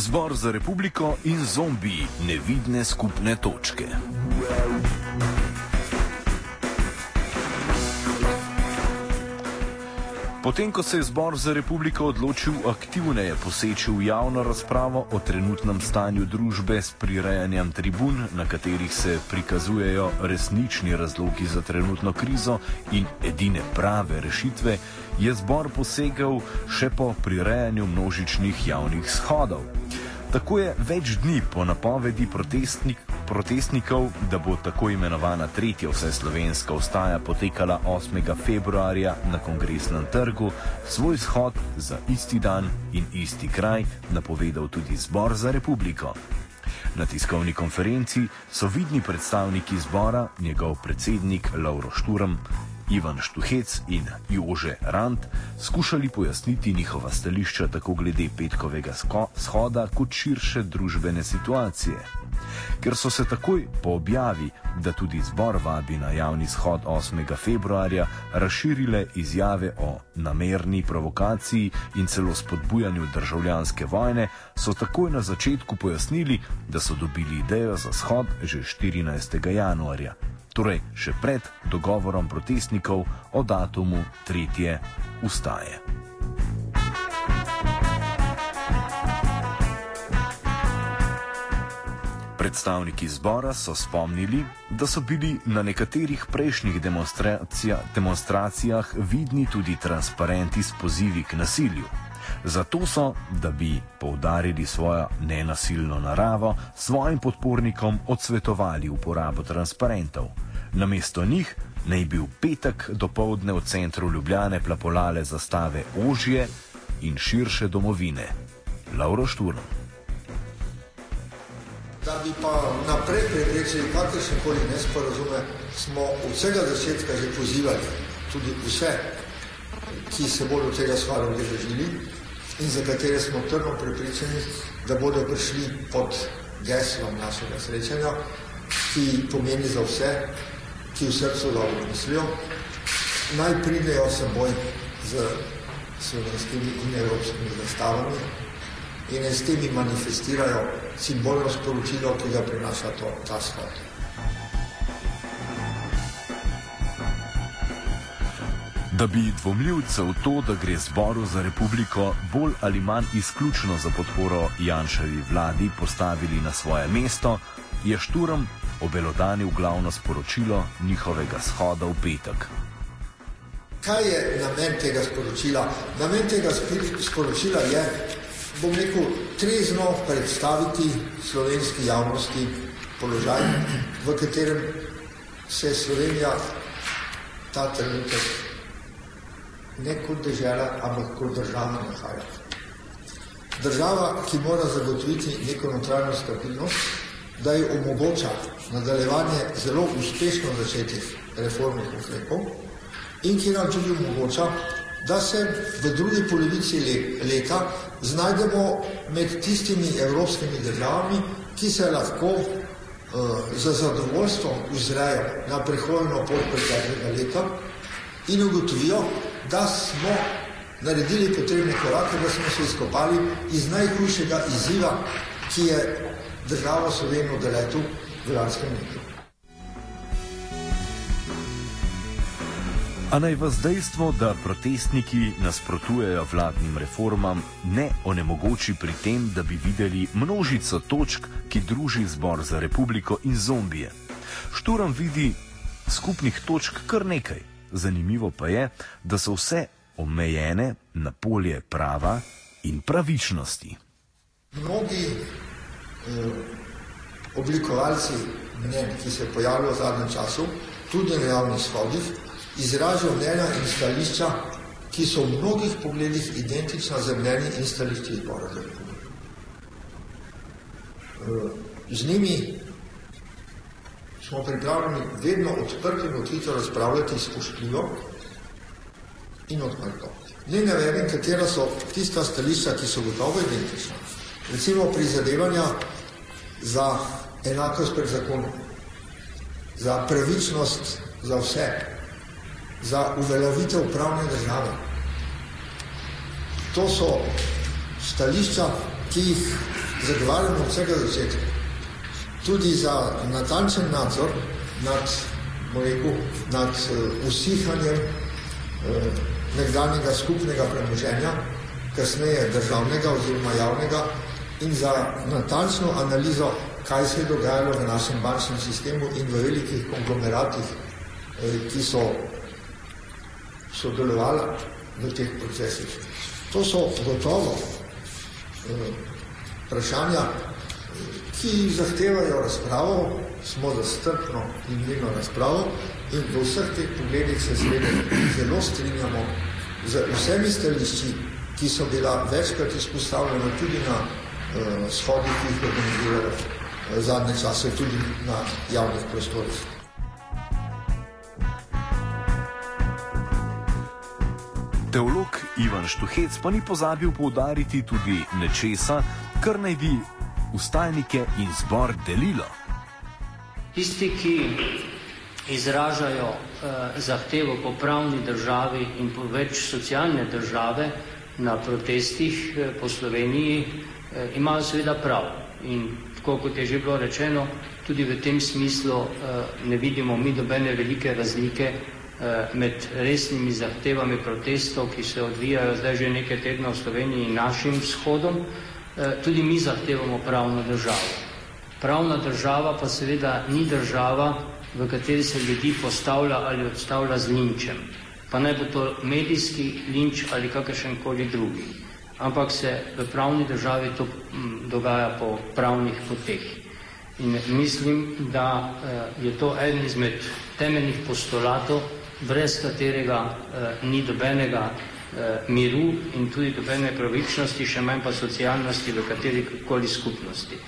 Zbor za republiko in zombiji nevidne skupne točke. Potem, ko se je zbor za republiko odločil aktivneje poseči v javno razpravo o trenutnem stanju družbe s prirejanjem tribun, na katerih se prikazujejo resnični razlogi za trenutno krizo in edine prave rešitve, je zbor posegal še po prirejanju množičnih javnih shodov. Tako je več dni po napovedi protestnik, protestnikov, da bo tako imenovana tretja vseslovenska ustaja potekala 8. februarja na kongresnem trgu, svoj shod za isti dan in isti kraj napovedal tudi Zbor za republiko. Na tiskovni konferenci so vidni predstavniki zbora, njegov predsednik Lauro Šturm, Ivan Štuhec in Jože Rand skušali pojasniti njihova stališča tako glede petkovega shoda kot širše družbene situacije. Ker so se takoj po objavi, da tudi zbor vabi na javni shod 8. februarja, razširile izjave o namerni provokaciji in celo spodbujanju državljanske vojne, so takoj na začetku pojasnili, da so dobili idejo za shod že 14. januarja torej še pred dogovorom protestnikov o datumu tretje ustaje. Predstavniki zbora so spomnili, da so bili na nekaterih prejšnjih demonstracija, demonstracijah vidni tudi transparenti s pozivi k nasilju. Zato so, da bi poudarili svojo nenasilno naravo, svojim podpornikom odsvetovali uporabo transparentov. Namesto njih naj bi v petek do povdne v centru Ljubljane plapolale zastave ožje in širše domovine. Lauro Šturm. Da bi pa naprej preprečili kakršne koli nesporazume, smo od vsega začetka že pozivali tudi vse, ki se bodo tega stvari udeležili in za katere smo trdno prepričani, da bodo prišli pod geslom našega srečanja, ki pomeni za vse ki v srcu dobro mislijo, naj pridejo seboj z slovenskimi in evropskimi zastavami in s temi manifestirajo simbolno sporočilo, ki ga prinaša to, ta shod. Da bi dvomljivce v to, da gre zboru za republiko bolj ali manj izključno za podporo Janševi vladi postavili na svoje mesto, je Šturm obelodanil glavno sporočilo njihovega shoda v petek. Kaj je namen tega sporočila? Namen tega sporočila je, bom rekel, trezno predstaviti slovenski javnosti položaj, v katerem se Slovenija ta trenutek ne kot država, ampak kot država nahaja. Država, ki mora zagotoviti neko notranjo stabilnost, da ji omogoča nadaljevanje zelo uspešno začetih reformnih ukrepov in ki nam tudi omogoča, da se v drugi polovici leta znajdemo med tistimi evropskimi državami, ki se lahko uh, za zadovoljstvo uzrejo na prihodno pot preteklega leta in ugotovijo, da smo naredili potrebne korake, da smo se izkopali iz najhujšega izziva, ki je državo Slovenijo v letu v lanskem letu. A naj vas dejstvo, da protestniki nasprotujejo vladnim reformam, ne onemogoči pri tem, da bi videli množico točk, ki druži zbor za republiko in zombije. Šturam vidi skupnih točk kar nekaj. Zanimivo pa je, da so vse omejene na polje prava in pravičnosti. Mnogi Eh, oblikovalci mnen, ki se pojavljajo v zadnjem času, tudi na javnih shodih, izražajo mnenja in stališča, ki so v mnogih pogledih identična z mnenji in stališči zbora za republiko. Eh, z njimi smo pripravljeni vedno odprti in odkrito razpravljati spoštljivo in odprto. Ne navedem, katera so tista stališča, ki so gotovo identična recimo prizadevanja za enakost pred zakonom, za pravičnost za vse, za uveljavitev pravne države. To so stališča, ki jih zagovarjamo od vsega začetka. Tudi za natančen nadzor nad, rekel, nad uh, usihanjem uh, nekdanjega skupnega premoženja, kasneje državnega oziroma javnega, in za natančno analizo, kaj se je dogajalo v našem bančnem sistemu in v velikih konglomeratih, uh, ki so sodelovali v teh procesih. To so gotovo uh, vprašanja, ki zahtevajo razpravo, smo za strpno in mirno razpravo in v vseh teh pogledih se seveda zelo strinjamo z vsemi stališči, ki so bila večkrat izpostavljena tudi na uh, shodih, ki jih organizirajo uh, zadnje čase, tudi na javnih prostorih. Teolog Ivan Štuhec pa ni pozabil poudariti tudi nečesa, kar naj bi ustajnike in zbor delilo. Tisti, ki izražajo eh, zahtevo po pravni državi in po več socialne države na protestih eh, po Sloveniji, eh, imajo seveda prav. In tako kot je že bilo rečeno, tudi v tem smislu eh, ne vidimo mi dobene velike razlike eh, med resnimi zahtevami protestov, ki se odvijajo zdaj že nekaj tednov v Sloveniji in našim shodom. Eh, tudi mi zahtevamo pravno državo. Pravna država pa seveda ni država, v kateri se ljudi postavlja ali odstavlja z linčem. Pa naj bo to medijski linč ali kakršen koli drugi. Ampak se v pravni državi to mm, dogaja po pravnih poteh. In mislim, da eh, je to eden izmed temeljnih postulatov, brez katerega eh, ni dobenega miru in tudi dobene pravičnosti, še manj pa socialnosti v kateri koli skupnosti.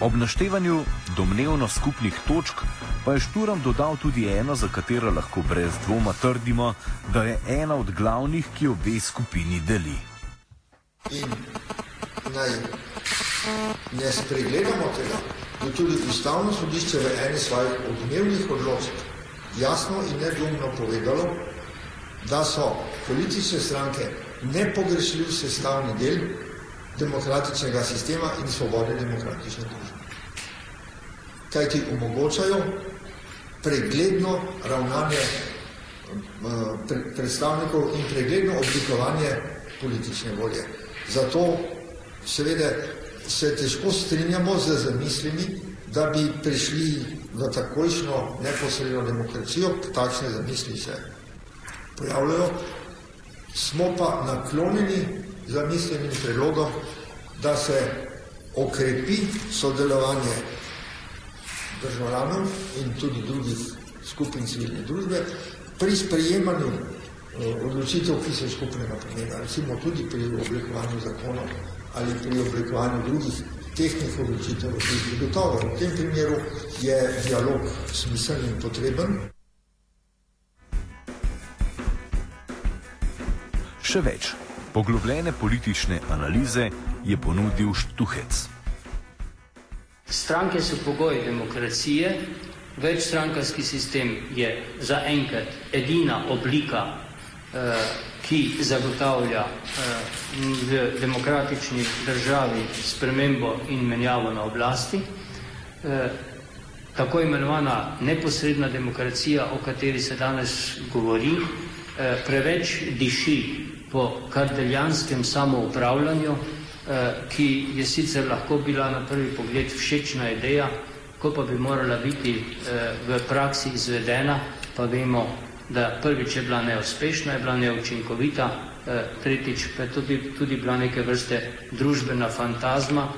Ob naštevanju domnevno skupnih točk pa je Šturam dodal tudi eno, za katero lahko brez dvoma trdimo, da je ena od glavnih, ki obe skupini deli. In naj ne spregledamo tega, da tudi ustavno sodišče v eni svojih odmevnih odločb jasno in nedumno povedalo, da so politične stranke nepogrešljiv sestavni del demokratičnega sistema in svobode demokratične družbe. Kaj ti omogočajo pregledno ravnanje eh, predstavnikov in pregledno oblikovanje politične volje. Zato seveda se težko strinjamo z zamislimi, da bi prišli v takojšno neposredno demokracijo, takšne zamisli se pojavljajo, smo pa naklonjeni zamislim in predlogom, da se okrepi sodelovanje državljanov in tudi drugih skupin civilne družbe pri sprejemanju eh, odločitev, ki so skupnega pomena, recimo tudi pri oblikovanju zakonov ali pri oblikovanju drugih tehnik odločitev. Gotovo, v tem primeru je dialog smiseln in potreben. Še več. Poglobljene politične analize je ponudil Štuhec. Stranke so pogoj demokracije, večstrankarski sistem je zaenkrat edina oblika, eh, ki zagotavlja eh, v demokratični državi spremembo in menjavo na oblasti. Eh, tako imenovana neposredna demokracija, o kateri se danes govori, preveč diši po kardeljanskem samoupravljanju, eh, ki je sicer lahko bila na prvi pogled všečna ideja, ko pa bi morala biti eh, v praksi izvedena, pa vemo, da prvič je bila neuspešna, je bila neučinkovita, eh, tretjič pa je tudi, tudi bila neke vrste družbena fantazma,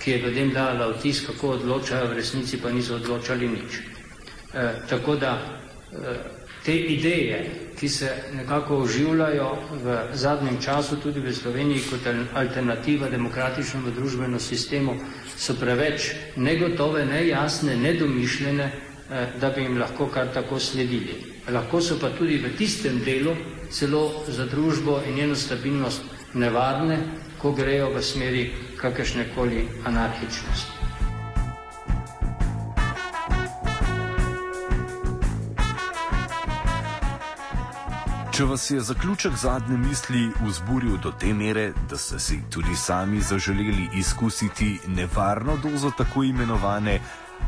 ki je ljudem dala vtis, kako odločajo, v resnici pa niso odločali nič. Tako da te ideje, ki se nekako oživljajo v zadnjem času tudi v Sloveniji kot alternativa demokratičnemu družbenemu sistemu, so preveč negotove, nejasne, nedomišljene, eh, da bi jim lahko kar tako sledili. Lahko so pa tudi v tistem delu celo za družbo in njeno stabilnost nevarne, ko grejo v smeri kakršnekoli anarhičnosti. Če vas je zaključek zadnje misli vzburil do te mere, da ste si tudi sami zaželeli izkusiti nevarno dozo tako imenovane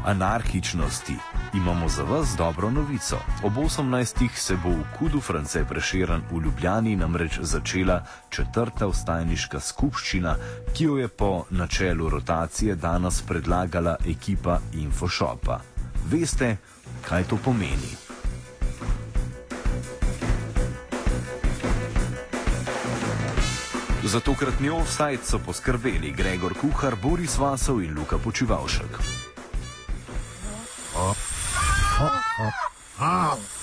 anarhičnosti, imamo za vas dobro novico. Ob 18. se bo v Kudu France Preširan v Ljubljani namreč začela četrta vstajniška skupščina, ki jo je po načelu rotacije danes predlagala ekipa Infoshopa. Veste, kaj to pomeni? Za tokratni offside so poskrbeli Gregor Kuhar, Boris Vasov in Luka Počivalšek. Offside.